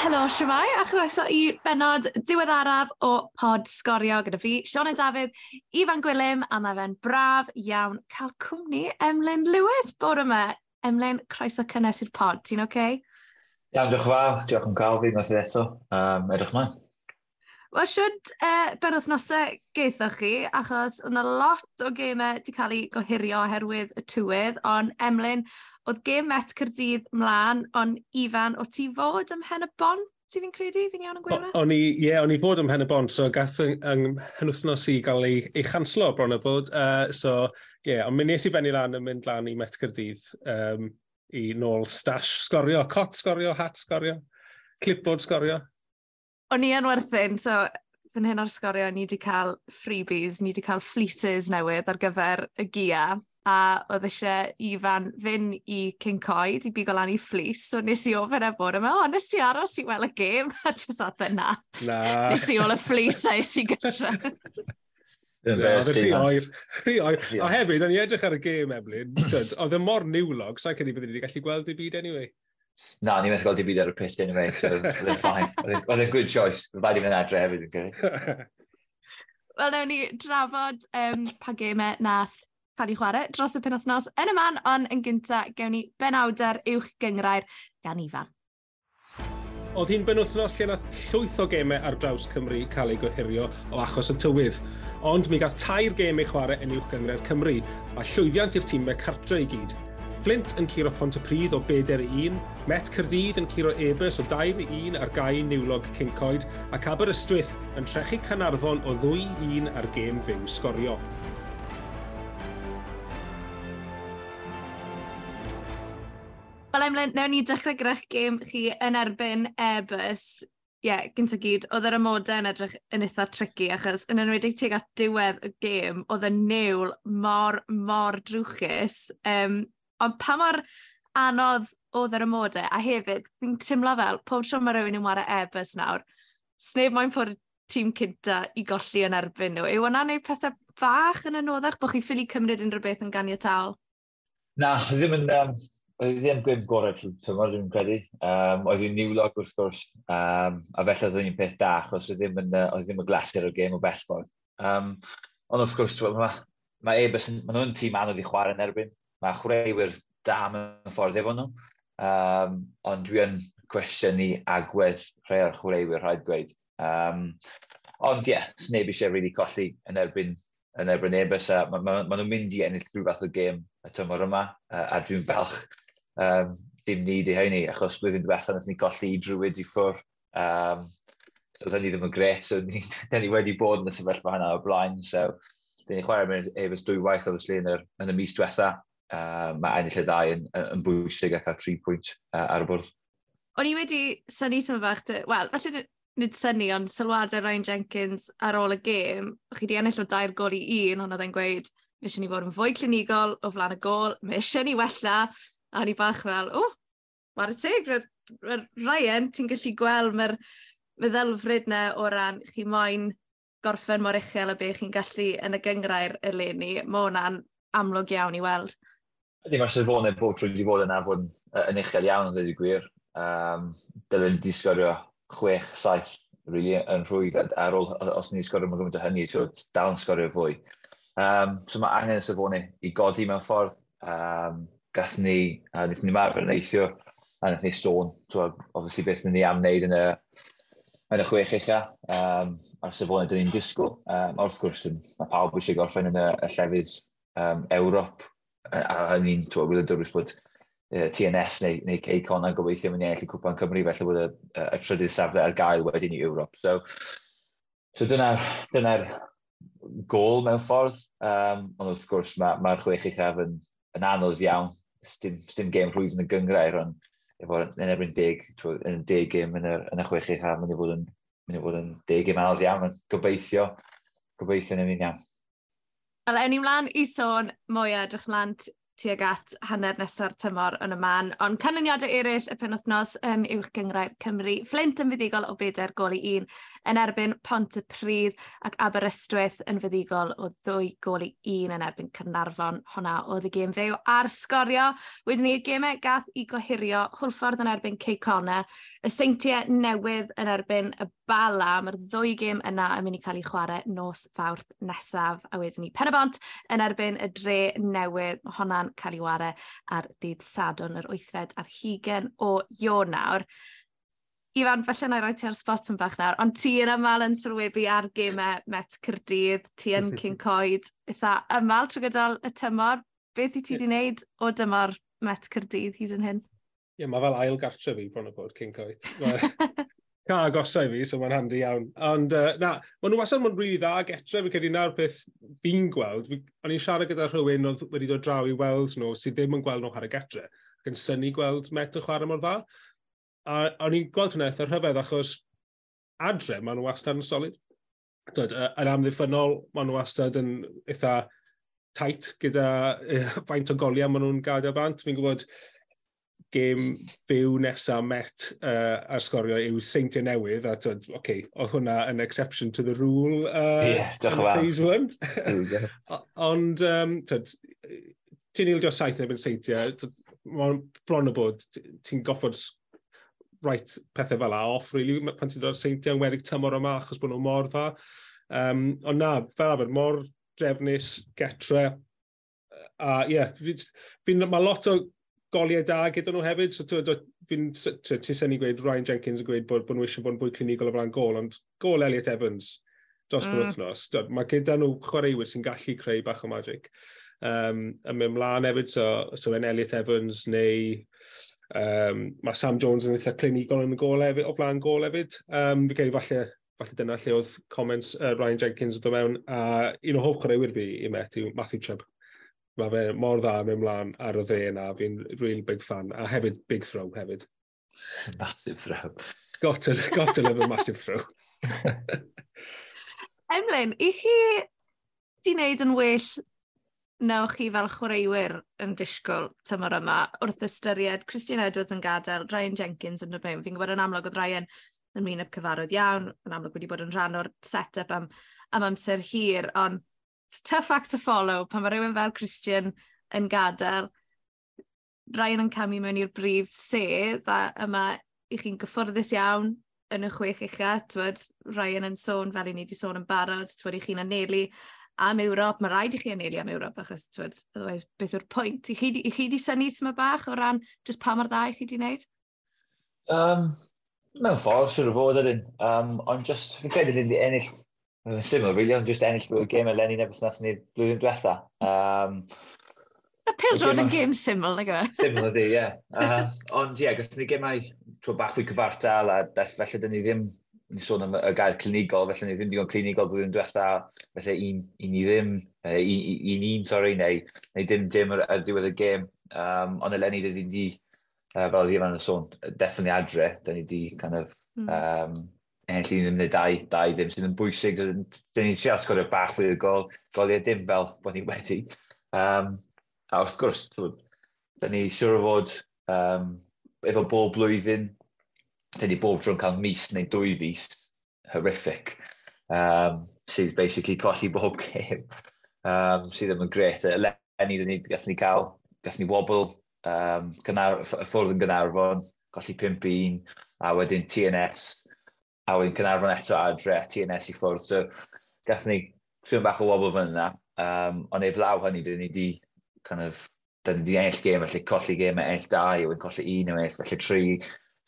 helo siwmai, a chroeso i benod ddiweddaraf o pod sgorio gyda fi, Sione Dafydd, Ifan Gwilym, a mae fe'n braf iawn cael cwmni Emlyn Lewis bod yma. Emlyn, croeso cynnes i'r pod, ti'n oce? Okay? Iawn, diolch yn fawr, diolch yn cael fi, nes i eto, um, edrych ma'n. Wel, siwt uh, ben wythnosau geithoch chi, achos yna lot o gemau wedi cael eu gohirio oherwydd y tywydd, ond Emlyn, Oedd gêm Met Cyrdydd mlaen, ond Ifan, o ti fod ym hen y bont? Ti fi'n credu? Fi'n iawn yn gweud O'n i, ie, yeah, o'n i fod ym hen y bont, so gath yng henwthnos i gael ei, ei chanslo bron y bod. Uh, so, ie, yeah, ond mi nes i fenni lan yn mynd lan i Met Cyrdydd um, i nôl stash sgorio, cot sgorio, hat sgorio, clipboard sgorio. O'n i yn werthyn, so fan hyn o'r sgorio, ni wedi cael freebies, ni wedi cael fleeces newydd ar gyfer y gia a oedd eisiau Ifan fynd i King Coed i bigo lan i fflis, so nes i ofyn e bod yma, o, nes ti aros i weld y gêm, a jyst oedd e, na. Na. Nes i ôl y fflis a es i gytra. Oedd e yn rhy oer. Rhy oer. O hefyd, o'n i edrych ar y gêm, Eblin, oedd y mor niwlog, sa'n cynnig byddwn wedi gallu gweld i byd anyway. Na, ni'n methu gweld i byd ar y pitch anyway, so oedd e'n ffain. Oedd e'n good choice. Fydda'i ddim yn adre hefyd, yn cynnig. Wel, newn ni drafod um, pa gemau nath cael ei chwarae dros y penwthnos yn y man, ond yn gyntaf gewn ni benawder uwch gyngrair gan Ifan. Oedd hi'n benwthnos lle nath llwyth o gemau ar draws Cymru cael ei gohirio o achos y tywydd. Ond mi gath tair gemau chwarae yn uwch gyngrair Cymru, a llwyddiant i'r tîmau cartre i gyd. Flint yn curo Pont y Pryd o 4 1, Met Cyrdydd yn curo Ebers o 2 1 ar gau niwlog Cincoed, ac Aberystwyth yn trechu Canarfon o 2 1 ar gêm fyw sgorio. Wel, Emlyn, newn ni dechrau gyda'ch gêm chi yn erbyn Airbus. Ie, yeah, gynt gyd, oedd yr amodau yn edrych yn eitha tricky, achos yn enwedig tuag at diwedd y gêm, oedd y niwl mor, mor drwchus. Um, ond pa mor anodd oedd yr ymodau, a hefyd, fi'n teimlo fel, pob tro mae rhywun yn wario Airbus nawr, sneb moyn ffordd tîm cynta i golli yn erbyn nhw. Yw hwnna'n neud pethau bach yn anoddach bod chi ffili cymryd unrhyw beth yn ganiataol? Na, ddim yn... Um, Oedd hi ddim gwyb gorau trwy tymor, dwi'n credu. Um, oedd hi'n niwlog wrth gwrs, um, a felly oedd hi'n peth da, achos oedd ddim, yn, oedd ddim yn glasur o gêm o bell ffordd. Um, ond wrth gwrs, mae ma Ebers, maen nhw'n tîm anodd i chwarae yn erbyn. Mae chwaraewyr da mewn ffordd efo nhw. Um, ond dwi yn cwestiwn i agwedd rhai o'r chwaraewyr rhaid gweud. Um, ond ie, yeah, sneb eisiau really colli yn erbyn yn erbyn Ebus. Maen ma, ma, ma nhw'n mynd i ennill rhyw fath o gêm y tymor yma, a, a dwi'n falch um, dim ni di hynny, achos blwyddyn diwethaf nath ni golli i drwyd i ffwr. Um, so, ni ddim yn gret, so ni, ni wedi bod yn y sefyllfa hynna o blaen, so dyn ni'n chwarae mewn efo'r dwy waith, obviously, yn, yr, yn y mis diwetha. Uh, mae ennill y ddau yn, yn bwysig ac a tri pwynt uh, ar y bwrdd. O'n i wedi syni sy'n fach, wel, falle nid syni, ond sylwadau Ryan Jenkins ar ôl y gêm, chi wedi ennill o dair gol i un, ond oedd e'n gweud, mae eisiau ni fod yn fwy clinigol o flan y gol, mae eisiau ni wella, A ni bach fel, o, mae'r teg, Ryan, ti'n gallu gweld mae'r meddylfryd na o ran chi moyn gorffen mor uchel y be chi'n gallu yn y gyngrair eleni. Mae hwnna'n amlwg iawn i weld. Ydy, mae'r sylfonau bob trwy wedi bod yn afon yn uchel iawn yn ddweud gwir. Um, Dylen ni sgorio 6-7 really, yn rhwydd ar ôl os ni'n sgorio mae'n gymaint o hynny, so dal yn sgorio fwy. Um, so mae angen y sylfonau i godi mewn ffordd. Um, gath ni, a wnaethon ni marfer yn neithio, a wnaethon ni sôn, twag, obviously beth ni am wneud yn y, yn y chwech eich um, a'r sefon dyn ni'n disgwyl. Um, wrth gwrs, mae pawb eisiau gorffen yn y, y llefydd um, Ewrop, a, hynny'n, twag, wyl yn bod uh, TNS neu, neu Ceicon yn gobeithio mynd i ennill i Cwpan Cymru, felly bod y, y, y trydydd safle ar gael wedyn i Ewrop. So, so dyna'r dyna, dyna gol mewn ffordd, um, ond wrth gwrs mae'r ma, ma chwech uchaf yn, yn anodd iawn sdim, sdim gêm rhwydd yn y gyngrair, ond efo, yn erbyn deg, yn deg gêm yn y, yn y chwech eich mynd i fod yn, mynd i fod yn deg gêm anodd iawn, ond gobeithio, gobeithio yn ymwneud iawn. Wel, ewn ni mlaen i sôn mwy o edrych mlaen tuag at hanner nesaf tymor yn y man, ond canlyniadau eraill y penwthnos yn uwch gyngrair Cymru, Flint yn fuddigol o beder gol i un, yn erbyn Pont y Pryd ac Aberystwyth yn fuddigol o ddwy gol i un yn erbyn Cynarfon, Honna oedd y gêm fyw ar sgorio. Wedyn ni y gemau gath i gohirio, Hwlffordd yn erbyn Ceicona, y seintiau newydd yn erbyn y bala, mae'r ddwy gêm yna yn mynd i cael ei chwarae nos fawrth nesaf, a wedyn ni Penabont yn erbyn y dre newydd, hwnna'n yn cael ei ware ar dydd Sadwn yr wythfed ar 20 o Ionawr. Ifan, falle na i roi ti ar spot yn bach nawr, ond ti yn ymal yn sylwebu ar gemau Met Cyrdydd, ti yn cyn coed, eitha ymal trwy gydol y tymor. Beth i ti wedi yeah. wneud o dymor Met Cyrdydd hyd yn hyn? Ie, yeah, mae fel ail gartre fi bron o bod cyn coed. ca agosau fi, so mae'n handi iawn. Ond uh, na, maen nhw wasan mae'n rili dda getre, etre, fi'n credu na'r peth fi'n gweld, fi, o'n i'n siarad gyda rhywun oedd wedi dod draw i weld nhw sydd ddim yn gweld nhw ar y getre, ac yn syni gweld met yn chwarae mor dda. A o'n i'n gweld hwnna eitha rhyfedd achos adre maen nhw wastad yn solid. Dod, yn amddiffynol, maen nhw wastad yn eitha tight gyda faint o goliau maen nhw'n gadael bant. Fi'n gwybod, gêm fyw nesaf met uh, ar sgorio yw seintiau newydd, a twyd, oce, okay, oedd hwnna yn exception to the rule uh, yeah, in phase one. Ond, um, twyd, ti'n ildio saith yn ebyn seintiau, mae'n bron o bod, ti'n goffod right pethau fel a off, really, pan ti'n dod seintiau yn wedig tymor yma, achos bod nhw mor dda. Um, ond na, fel arfer, mor drefnus, getre, a ie, yeah, mae lot o goliau da gyda nhw hefyd. So, fi'n tysen i gweud, Ryan Jenkins yn gweud bod, bod nhw eisiau bod yn fwy clinigol o flaen gol, ond gol Elliot Evans dros mm. wythnos. Mae gyda nhw chwaraewyr sy'n gallu creu bach o magic. Um, yn mynd mlaen hefyd, so, so yn Elliot Evans neu... Um, mae Sam Jones yn eitha clinigol yn y gol hefyd, o flaen gol hefyd. Um, fi credu falle, falle dyna lle oedd comments uh, Ryan Jenkins yn dod mewn, a un o hoff chwaraewyr fi i met yw Matthew Chubb mae fe mor dda mewn mlaen ar y dde yna, fi'n real big fan, a hefyd big throw hefyd. Massive throw. Got to, got to live a massive throw. Emlyn, i chi di wneud yn well nawch chi fel chwaraewyr yn disgwyl tymor yma wrth ystyried Christian Edwards yn gadael, Ryan Jenkins yn dod mewn. Fi'n gwybod yn amlwg oedd Ryan yn mynd y cyfarwydd iawn, yn amlwg wedi bod yn rhan o'r set-up am, am amser hir, ond tough act to follow pan mae rhywun fel Christian yn gadael. Ryan yn camu mewn i'r brif sedd a yma i chi'n gyfforddus iawn yn y chwech ucha. Twyd, Ryan yn sôn fel i ni wedi sôn yn barod, twyd i chi'n anelu am Ewrop. Mae rhaid i chi anelu am Ewrop achos twyd, otherwise beth yw'r pwynt. I chi, i chi di syni tyma bach o ran just pa mor dda i chi di wneud? Um, mewn ffordd, sy'n o fod ydyn. Um, ond just, fi'n credu ddim wedi ennill Yn syml, really, ond just ennill y gêm eleni neu beth nes ni blwyddyn diwetha. Um, y pildrod yn gêm syml, nag yna? E? Syml ydy, ie. Ond ie, gos ni gemau trwy bach fwy cyfartal, a felly dyn ni ddim, ni sôn am y gair clinigol, felly ni ddim digon clinigol blwyddyn diwetha, felly un, un i ddim, un un, sorry, neu, neu dim dim ar, ar diwedd y gêm. Um, ond eleni, dyn ni di, uh, fel ddim yn y sôn, definitely adre, dyn ni di kind of, um, ennill un ymwneud dau, dau ddim sydd yn bwysig. Dyn ni'n siarad sgorio bach fwy o gol, goliau dim fel bod ni wedi. Um, a wrth gwrs, dyn ni siwr o fod um, efo bob blwyddyn, dyn ni bob tro'n cael mis neu dwy fus, horrific, um, sydd basically colli bob game, um, sydd ddim yn gret. Eleni, dyn ni gallwn ni cael, gallwn ni wobl, um, gynnar, ffwrdd yn Gynarfon, colli 5-1, a wedyn TNS, a wedyn Cynarfon eto adre, TNS i ffwrdd. So, gathom ni sy'n bach o wobl fan yna. Um, ond ei blaw hynny, dyn ni di, kind of, dyn ni di enll gêm, felly colli gêm enll 2, wedyn colli un 1 yma, felly tri,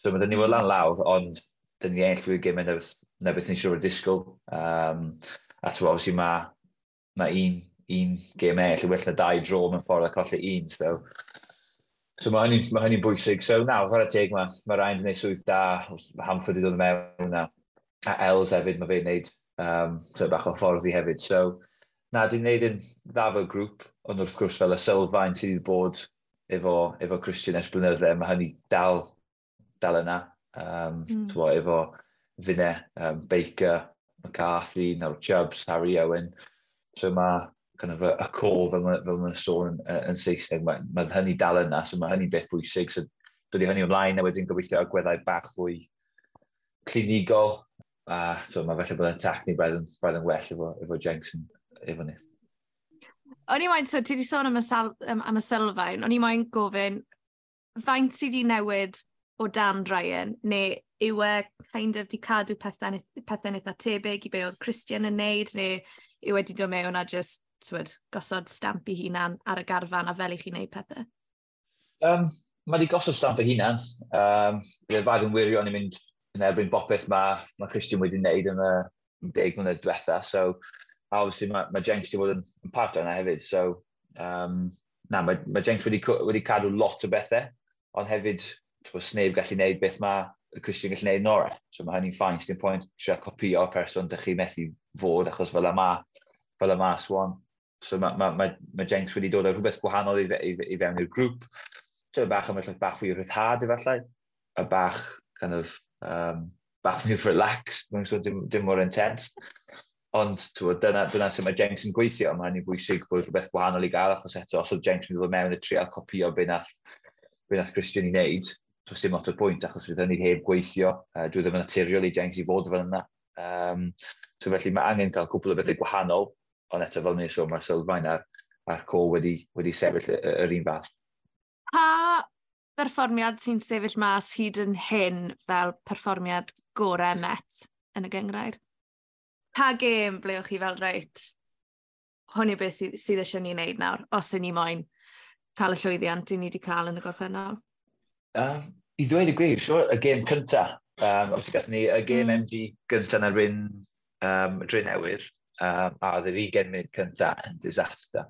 So mae dyn ni fod lan lawr, ond dyn ni enll fwy gêm na, na beth ni'n siŵr o disgwyl. Um, a twa, obviously mae ma un, un gêm enll, well na dau dro mewn ffordd a colli un. So, So mae hynny'n ma hynny bwysig. So nawr, chwarae teg mae. mae rhaid yn gwneud swydd da, Hamford i ddod yn mewn na. A Els hefyd, mae fe'n gwneud um, so bach o ffordd i hefyd. So, na, di'n gwneud yn dda fel grŵp, ond wrth gwrs fel y sylfaen sydd wedi bod efo, efo Christian es blynydde, mae hynny dal, dal yna. Um, mm. Bo, efo Fine, um, Baker, McCarthy, nawr Chubbs, Harry Owen. So mae kind of y, y core fel mae'n ma sôn yn, yn Saesneg, mae, mae hynny dal yna, so mae hynny beth bwysig. So dwi hynny ymlaen a wedyn gobeithio agweddau bach fwy clinigol. A so, mae felly bod y tacni braidd yn, braidd yn well efo, efo Jenks yn efo ni. O'n i moyn, so ti wedi sôn am y, sal, am y sylfaen, o'n i moyn gofyn, faint sydd wedi newid o dan Ryan, neu yw e kind of di cadw pethau, pethau eitha tebyg i be oedd Christian yn neud, neu yw wedi dod mewn a just twyd, gosod stamp i hunan ar y garfan a fel i chi'n neud pethau? Um, mae wedi gosod stamp i hunan. Um, Bydd y fag yn wirio, ni'n mynd yn erbyn bopeth mae, mae Christian wedi wneud yn y deg mlynedd diwetha. So, obviously, mae, mae Jenks wedi bod yn, yn part o'na hefyd. So, um, na, mae, mae Jenks wedi, wedi cadw lot o bethau, ond hefyd, twa, sneb gallu gwneud beth mae Christian gallu gwneud nore. So, mae hynny'n ffain, sy'n pwynt trio copio person dych chi methu fod, achos fel yma, fel yma swan. So mae, mae, mae, mae Jenks wedi dod o rhywbeth gwahanol i, i, i fewn i'r grŵp. So bach am efallai bach fwy ryddhad efallai, a bach kind of, um, bach fwy relaxed, mae'n so dim, dim mor intense. Ond twa, dyna, dyna sy'n mae Jenks yn gweithio, mae hynny'n bwysig bod rhywbeth gwahanol i gael, achos eto, os oedd Jenks yn dod mewn y trial copio be nath, be nath Christian i wneud, does dim lot o pwynt achos fydd hynny'n heb gweithio, uh, dwi ddim yn naturiol i Jenks i fod fel yna. Um, so felly mae angen cael cwbl o bethau gwahanol, ond eto fel ni'n sôn, mae'r sylfaen a'r, ar co wedi, wedi sefyll yr un fath. Pa berfformiad sy'n sefyll mas hyd yn hyn fel perfformiad gorau met yn y gyngrair? Pa gêm ble o'ch chi fel reit? Hwn i beth sydd, sydd eisiau ni wneud nawr, os y'n ni moyn cael y llwyddiant i ni wedi cael yn y gorffennol? Um, I ddweud y gwir, sure, y gêm cyntaf. Um, os gath ni y gêm mm. MG gyntaf yn erbyn um, Drenewydd, um, a oedd yr 20 munud cyntaf yn disaster.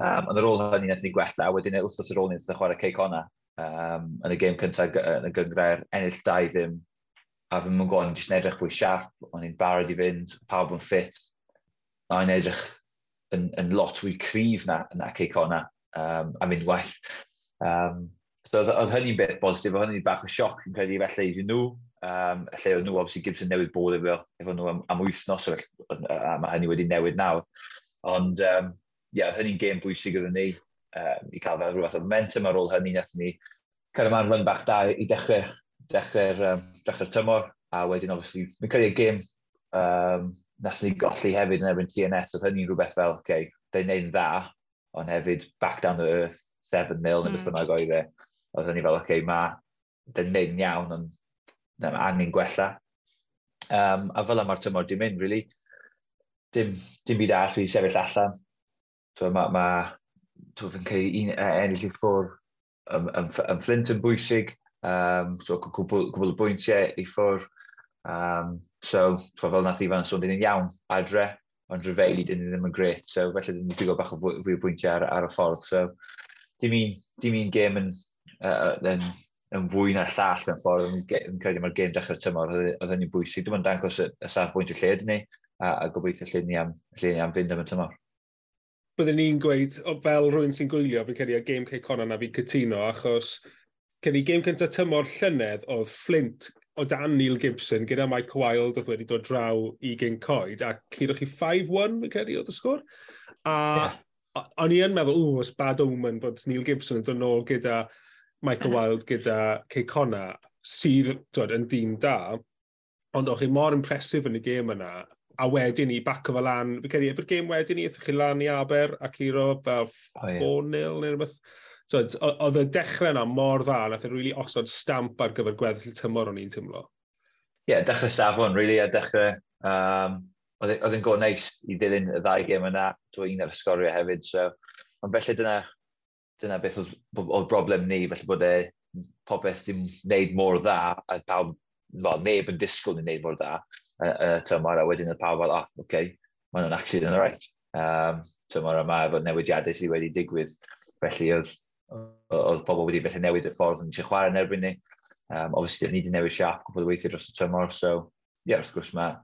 Um, ond ar ôl hynny, nath ni gwella, a wedyn wrthos ar ôl ni, nath ni chwarae ceic honna um, yn y gêm cyntaf yn y gyngrair, ennill 2 ddim, a fy mwyn gwybod, jyst edrych fwy siarp, o'n i'n barod i fynd, pawb yn ffit, a o'n edrych yn, yn lot fwy cryf na, na ceic honna, um, a mynd well. Um, so oedd hynny'n beth bositif, oedd hynny'n bach o sioc yn credu felly iddyn nhw, um, lle oedd nhw, obviously, Gibson newid bod efo, efo nhw am, am wythnos, a mae hynny wedi newid nawr. Ond, um, yeah, hynny'n gêm bwysig oedd ni, um, i cael fel rhywbeth o momentum ar ôl hynny, nath ni cael yma'n run bach da i dechrau, dechrau'r um, dechrau tymor, a wedyn, obviously, mi'n credu y gêm um, nath ni golli hefyd yn erbyn TNS, oedd hynny'n rhywbeth fel, oce, okay, neud yn dda, ond hefyd back down to earth, 7-0 neu beth mm. bynnag oedd e. Oedd hynny fel, oce, okay, mae, dyn yn iawn, ond angen gwella. Um, a fel yma'r tymor di mynd, really. Dim, dim byd all i sefyll allan. So, mae ma, ma fi'n cael un, e, ennill i ffwr yn, yn, yn flint yn bwysig. Um, so, cwbl, cwbl y bwyntiau i ffwr. Um, so, so, fel nath i fan, sôn, dyn ni'n iawn adre, ond rhyfeili dyn ni ddim yn gret. So, felly dyn ni'n pigo bach o fwy o bwyntiau ar, ar y ffordd. So, dim un, dim un gêm yn, uh, yn yn fwy na'r llall mewn ffordd, yn credu mae'r gêm dechrau tymor, oedd hynny'n bwysig. Dim ond dangos y, y safbwynt y lled ni, a, a gobeithio lle ni am, lle ni am fynd am y tymor. Byddwn ni'n gweud, fel rhywun sy'n gwylio, fi'n credu y gêm Cey Conan na fi'n cytuno, achos gen i gêm cyntaf tymor llynedd oedd Flint o dan Neil Gibson gyda Mike Wilde oedd wedi dod draw i gen coed a cyrwch chi 5-1 fi'n credu oedd y sgwr. A yeah. o'n i yn meddwl, ww, os bad omen bod Neil Gibson yn dod nôl gyda Michael Wilde gyda Ceicona, sydd twyd, yn dîm da, ond o'ch chi mor impresif yn y gêm yna, a wedyn i back o fel lan, fi credu, efo'r gêm wedyn i, eithaf chi lan i Aber ac Iro fel 4-0 oh, yeah. neu rhywbeth. Oedd y dechrau yna mor dda, nath e'n really osod stamp ar gyfer gweddill tymor o'n i'n tymlo. Ie, yeah, dechrau safon, really, a dechrau... Um, oedd e, e'n go neis i ddilyn y ddau gêm yna, dwi'n un ar y sgorio hefyd, so... Ond felly dyna dyna beth oedd, oedd broblem ni, felly bod e popeth ddim wneud mor dda, a pawb, well, neb yn disgwyl i wneud mor dda, y uh, uh, tymor, a wedyn y pawb fel, ah, oce, okay, mae'n nhw'n accident yn right. Um, tymor yma, efo newidiadau sydd wedi digwydd, felly oedd, oedd pobl wedi felly newid y ffordd yn eisiau chwarae yn erbyn ni. Um, obviously, ni wedi newid siap gwybod weithio dros y tymor, so, ie, yeah, wrth gwrs, mae'r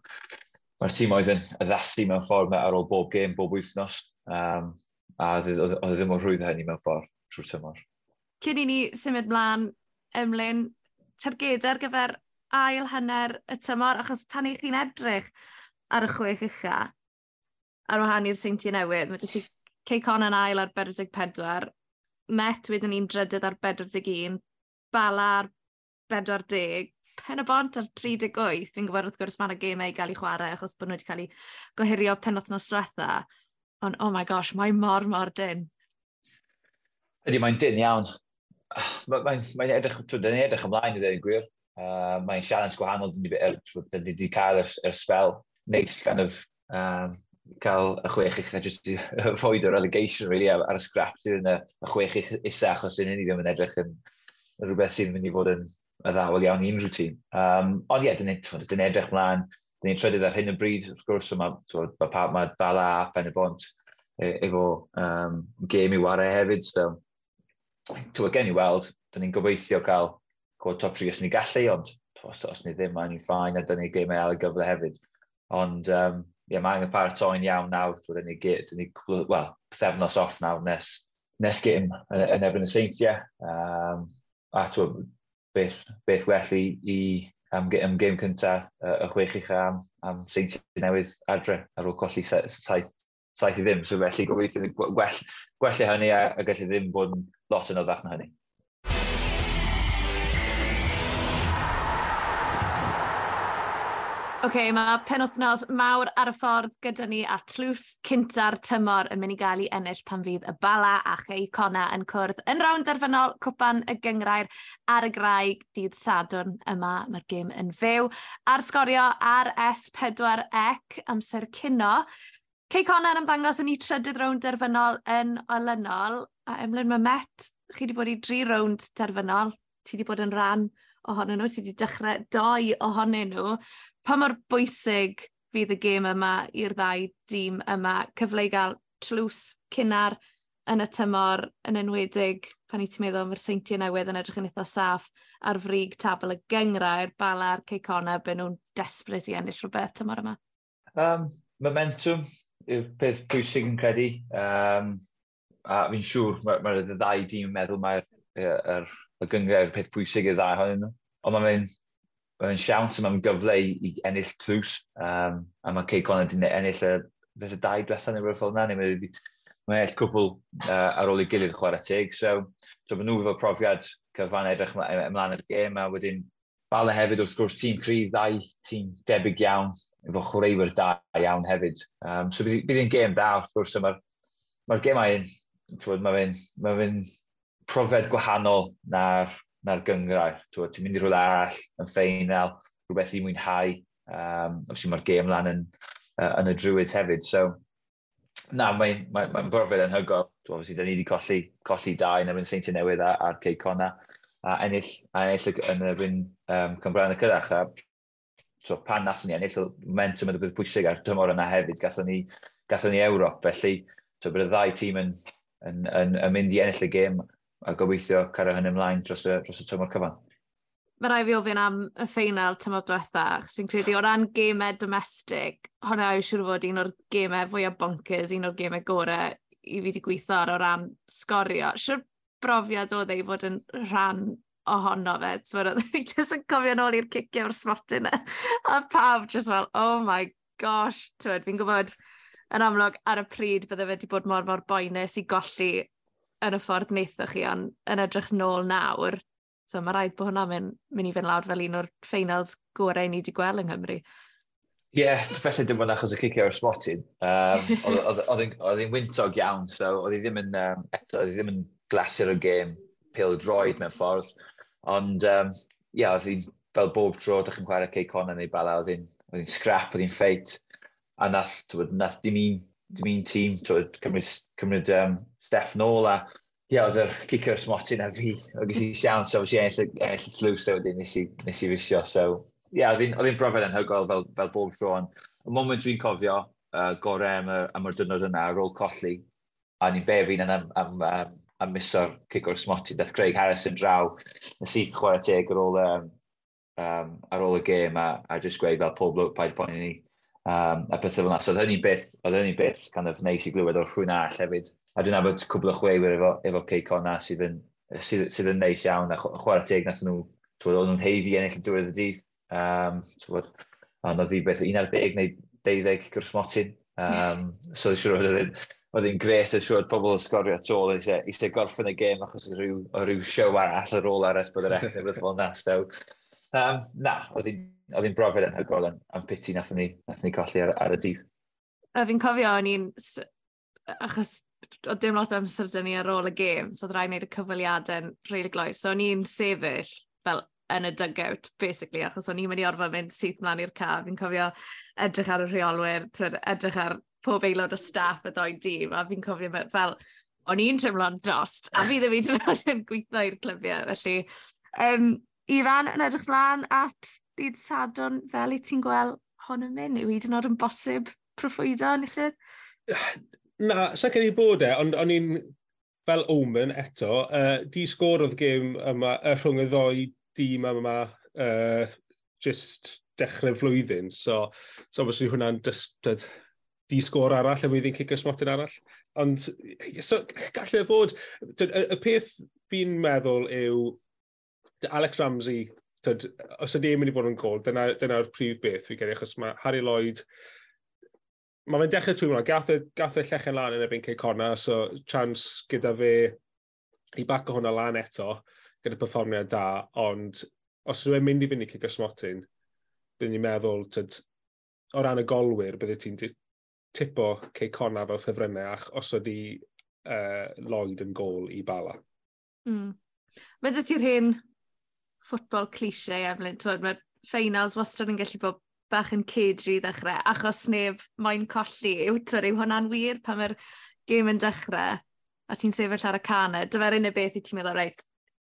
ma tîm oedd yn addasu mewn ffordd ar ôl bob gêm, bob wythnos. Um, a oedd e, o e, e ddim yn rhwydd hynny mewn ffordd trwy'r tymor. Cyn i ni symud mlaen, ymlyn, targedau ar gyfer ail hanner y tymor, achos pan i chi'n edrych ar y chwech ucha, ar wahan i'r seintiau newydd, mae ti Ceicon yn ail ar 44, Met wedyn ni'n drydydd ar 41, Bala ar 40, Pen y Bont ar 38. Fi'n gwybod wrth gwrs mae'n y gemau i gael ei chwarae achos bod nhw wedi cael ei gohirio penwthnos diwetha. Ond, oh my gosh, mae mor, mor dyn. Ydy, mae'n dyn iawn. Mae'n mae, mae edrych, dwi'n edrych ymlaen i ddweud gwir. Uh, mae'n sialens gwahanol, dyn ni, wedi cael yr, yr spel. Neis kind of, um, cael y chwech eich, a jyst i foed o'r relegation, really, ar y scrap sydd yn y, y chwech eich isa, achos dyn ni ddim yn edrych yn rhywbeth sy'n mynd i fod yn y ddawel iawn i unrhyw tîm. Um, ond ie, yeah, dyn ni edrych mlaen, Dyn ni'n trydydd ar hyn y bryd, wrth gwrs, mae ma, ma Bala a Pen y Bont e, efo um, game i warau hefyd. So, Twa gen i weld, dyn ni'n gobeithio cael gwrdd top 3 os ni gallu, ond os, os ni ddim, mae'n ni'n ffain, a dyn ni'n game ar y gyfle hefyd. Ond um, yeah, mae angen paratoi'n iawn nawr, dyn ni, dyn ni well, pethefnos off nawr nes, nes gym yn, yn erbyn y seintiau. Um, a twa, beth, beth well i, i am, am gêm cyntaf uh, y chwech i am, am seinti newydd adre ar ôl colli saith, saith i ddim. So felly gobeithio gwell, gwell hynny a, a gallu ddim bod yn lot yn oddach na hynny. Oce, okay, mae penwthnos mawr ar y ffordd gyda ni a tlws cynta'r tymor yn mynd i gael ei ennill pan fydd y bala a chei cona yn cwrdd yn rawn derfynol cwpan y gyngrair ar y graig dydd Sadwrn yma. Mae'r gêm yn fyw ar sgorio ar S4 ec amser cyno. Cei cona yn ymddangos yn ei trydydd rawn derfynol yn olynol a ymlaen mae Met, chi wedi bod i dri rawn derfynol. Ti wedi bod yn rhan ohonyn nhw, ti wedi dechrau doi ohonyn nhw pa mor bwysig fydd y gêm yma i'r ddau dîm yma. Cyfle i gael tlws cynnar yn y tymor yn enwedig pan i ti'n meddwl mae'r seintiau newydd yn edrych yn eitha saff ar frig tabl y gyngrair, bala a'r ceicona, be nhw'n desbryd i ennill rhywbeth tymor yma? Um, momentum yw'r peth pwysig yn credu. Um, a fi'n siŵr mae'r ma, ma ddau dîm yn meddwl mae'r er, er, y gyngrair peth pwysig i'r ddau ohonyn nhw. Ond mae'n Mae'n siawns am gyfle i, i ennill trws, um, a mae Cey Conor wedi ennill y fydd y dau diwethaf neu rhywbeth fel yna, neu mae mae eill cwbl uh, ar ôl i gilydd chwarae teg. So, so mae nhw fel profiad cyfan edrych ymlaen i'r gêm, a wedyn Bala hefyd wrth gwrs tîm cryf ddau, tîm debyg iawn, efo chwaraewyr da iawn hefyd. Um, so bydd hi'n gêm da wrth gwrs, so mae'r mae gemau yn, mae fe'n profiad gwahanol na'r na'r gyngrau. Ti'n mynd i rhywle arall yn ffeinal, rhywbeth i mwynhau. Um, obviously mae'r gêm lan yn, uh, yn y drwydd hefyd. So, na, mae'n mae, mae brofiad yn hygol. Obviously, da ni wedi colli, colli dau yn erbyn Seinti Newydd a'r Ceicona. A ennill, a ennill yn erbyn um, Cymraen y Cyrach. A, so, pan nath ni ennill, momentum yn y bydd pwysig ar dymor yna hefyd. Gatho ni, gatho ni Ewrop. Felly, so, bydd y ddau tîm yn, yn, yn, yn, mynd i ennill y gêm a gobeithio cario hynny ymlaen dros y, dros y tymor cyfan. Mae rai fi ofyn am y ffeinal tymor diwetha, achos fi'n credu o ran gemau domestig, hwnna yw siŵr fod un o'r gemau fwyaf bonkers, un o'r gemau gorau i fi wedi gweithio ar o ran sgorio. Siwr brofiad oedd ei fod yn rhan ohono fe. Oedd fi jyst yn cofio nôl i'r cicio o'r smarty yna. E, a pawb jyst fel, oh my gosh, fi'n gwybod yn amlwg ar y pryd bydde fe wedi bod mor mor boenus i golli yn y ffordd wnaethoch chi, ond yn edrych nôl nawr, so mae rhaid bod hwnna'n mynd, mynd i fynd lawr fel un o'r ffeinals gorau ni wedi gweld yng Nghymru. Ie, yeah, felly dim ond achos y cicio ar y smotin. Um, oedd hi'n wyntog iawn, so oedd hi ddim yn, um, eto, oedd hi ddim yn glasur o gêm pil droed mewn ffordd. Ond, um, ie, yeah, oedd hi'n fel bob tro, dych chi'n chwarae cei conan neu bala, oedd hi'n scrap, oedd hi'n ffeit. A nath, nath dim un, dim un tîm cymryd, cymryd um, Steph nôl a ie, oedd yr kicker ysmoti a fi, o gysi siawn, so si enll, enll y tlws, so wedi nes i, nes i fisio, so ie, yeah, oedd hi'n brofiad anhygoel fel, fel bob tro, ond y moment dwi'n cofio uh, gore am, am yr dynod yna ar ôl colli, a ni'n befin yn am, am, am, am miso'r cic o'r smoti, dath Craig Harrison draw, nes i chwarae teg ar ôl, um, um, ar ôl y gêm, a, a jyst gweud fel pob lwc paid poen i ni, um, a beth fel yna. So oedd hynny beth, oedd hynny beth kind of neis i glywed o'r ffrwy'n all hefyd a dwi'n abod cwbl o chweiwyr efo, efo Ceico na sydd yn, sydd, sydd yn neis iawn, a chwarae teg nath nhw, twyd, o'n nhw'n heiddi ennill yn diwedd y dydd, um, twyd, a na ddi beth 11 neu 12 gwrsmotyn, um, so dwi'n siŵr oedd yn, oedd yn gret yn siŵr pobl yn sgorio at ôl eisiau, eisiau gorffen y gêm achos o ryw, o ryw siow arall ar ôl ar esbyd yr ec neu fel na, so, um, na, oedd hi'n brofiad hygol yn, yn piti nath ni, nath ni colli ar, ar y dydd. A fi'n cofio, o'n i'n, achos oedd dim lot o amser dyn ni ar ôl y gêm, so oedd rhaid wneud y cyfweliadau'n really gloes. So o'n i'n sefyll fel yn y dugout, basically, achos o'n i'n mynd i orfa mynd syth mlaen i'r caf. Fi'n cofio edrych ar y rheolwyr, edrych ar pob aelod o staff y ddoi dîm, a fi'n cofio fel, o'n i'n teimlo'n dost, a fi ddim yn teimlo'n ddim gweithio i'r clybiau, felly... Um, Ifan, yn edrych mlaen at dydd sadwn fel i ti'n gweld hon yn mynd, yw hyd yn oed yn bosib proffwydo, nillydd? Na, sa'n gen i bod e, ond o'n i'n fel Omen eto, uh, di sgôr oedd gym yma, uh, rhwng y ddoi dîm yma uh, just dechrau flwyddyn, so, so obviously hwnna'n dysgdod di sgôr arall a mwyddi'n cicio smotyn arall. Ond, so, gallai fod, y, y peth fi'n meddwl yw Alex Ramsey, tyd, os ydy e'n mynd i fod yn gol, dyna'r dyna, dyna prif beth fi gen i, achos mae Harry Lloyd mae fe'n dechrau trwy hwnna. Gath, y, gath y llechen lan yn erbyn Cey Corna, so chance gyda fe i bac o hwnna lan eto, gyda perfformiad da, ond os yw'n mynd i fynd i Cic ysmotyn, byddwn ni'n meddwl, tyd, o ran y golwyr, bydde ti'n tipo Cey Corna fel ffefrynnau, ach os ydi uh, Lloyd yn gol i bala. Mm. Mae dy ti'r hyn ffwtbol cliché, Evelyn, mae'r ffeinals wastad yn gallu bod bach yn cagey i ddechrau, achos neb moyn colli yw tyr, yw hwnna'n wir pan mae'r gêm yn dechrau a ti'n sefyll ar y canau, dyfa'r unig beth i ti'n meddwl, reit,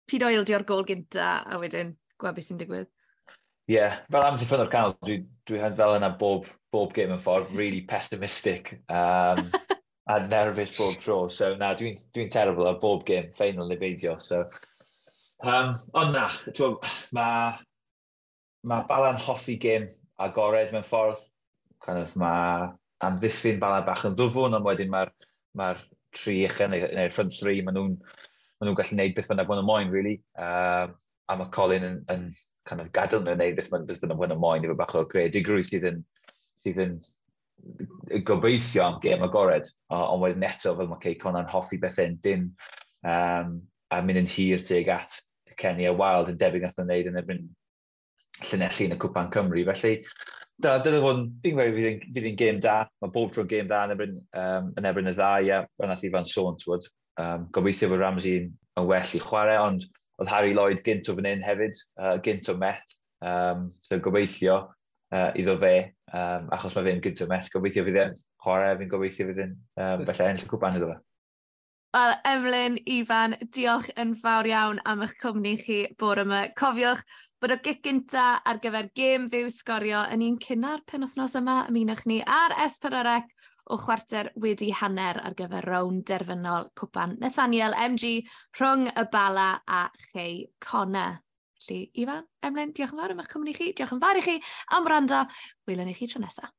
pyd oil di o'r gol gynta a wedyn gweld beth sy'n digwydd. Ie, yeah, fel am ddiffodd o'r canol, dwi, dwi fel yna bob, bob game yn ffordd, really pessimistic um, a nervous bob tro. So na, dwi'n dwi, dwi terrible ar bob game, ffeinal neu beidio. So. Um, ond na, mae ma, ma Balan hoffi game agored mewn ffordd. Kind of, mae amddiffyn bala bach yn ddwfwn, ond wedyn mae'r ma tri echen, neu'r neu front three, maen nhw'n ma nhw gallu gwneud beth bynnag maen nhw'n moyn, really. Um, a mae Colin yn, yn kind of gadael nhw'n gwneud beth, bynnag maen nhw'n moyn, efo bach o gredigrwydd sydd yn, sydd yn gobeithio am gêm agored, ond wedyn eto fel mae Cey Conan hoffi bethau'n dyn um, a mynd yn hir teg at Kenny a Wild yn debyg nath o'n wneud yn erbyn llunelli yn y Cwpan Cymru. Felly, da, dyna fod fi'n gweud fydd fydd hi'n gêm da. Mae bob tro'n gêm da yn ebyn, um, yn ebyn y ddau, a fel nath i fan sôn, twyd. Um, gobeithio bod Ramsey yn well i chwarae, ond oedd Harry Lloyd gynt o fan hyn hefyd, uh, gynt o Met. Um, so gobeithio uh, iddo fe, um, achos mae fe'n gynt o Met, gobeithio fydd e'n chwarae, fi'n gobeithio fydd e'n um, felly enll y cwpan iddo fe. Wel, Emlyn, Ifan, diolch yn fawr iawn am eich cwmni chi bore yma. Cofiwch bod y gig gynta ar gyfer gêm fyw sgorio yn un cynnar penwthnos yma ymunwch ni ar S4C o chwarter wedi hanner ar gyfer rown derfynol cwpan Nathaniel MG rhwng y bala a chei cona. Felly, Ifan, Emlyn, diolch yn fawr am eich cwmni chi, diolch yn fawr i chi am rando. Wylwn i chi tro nesaf.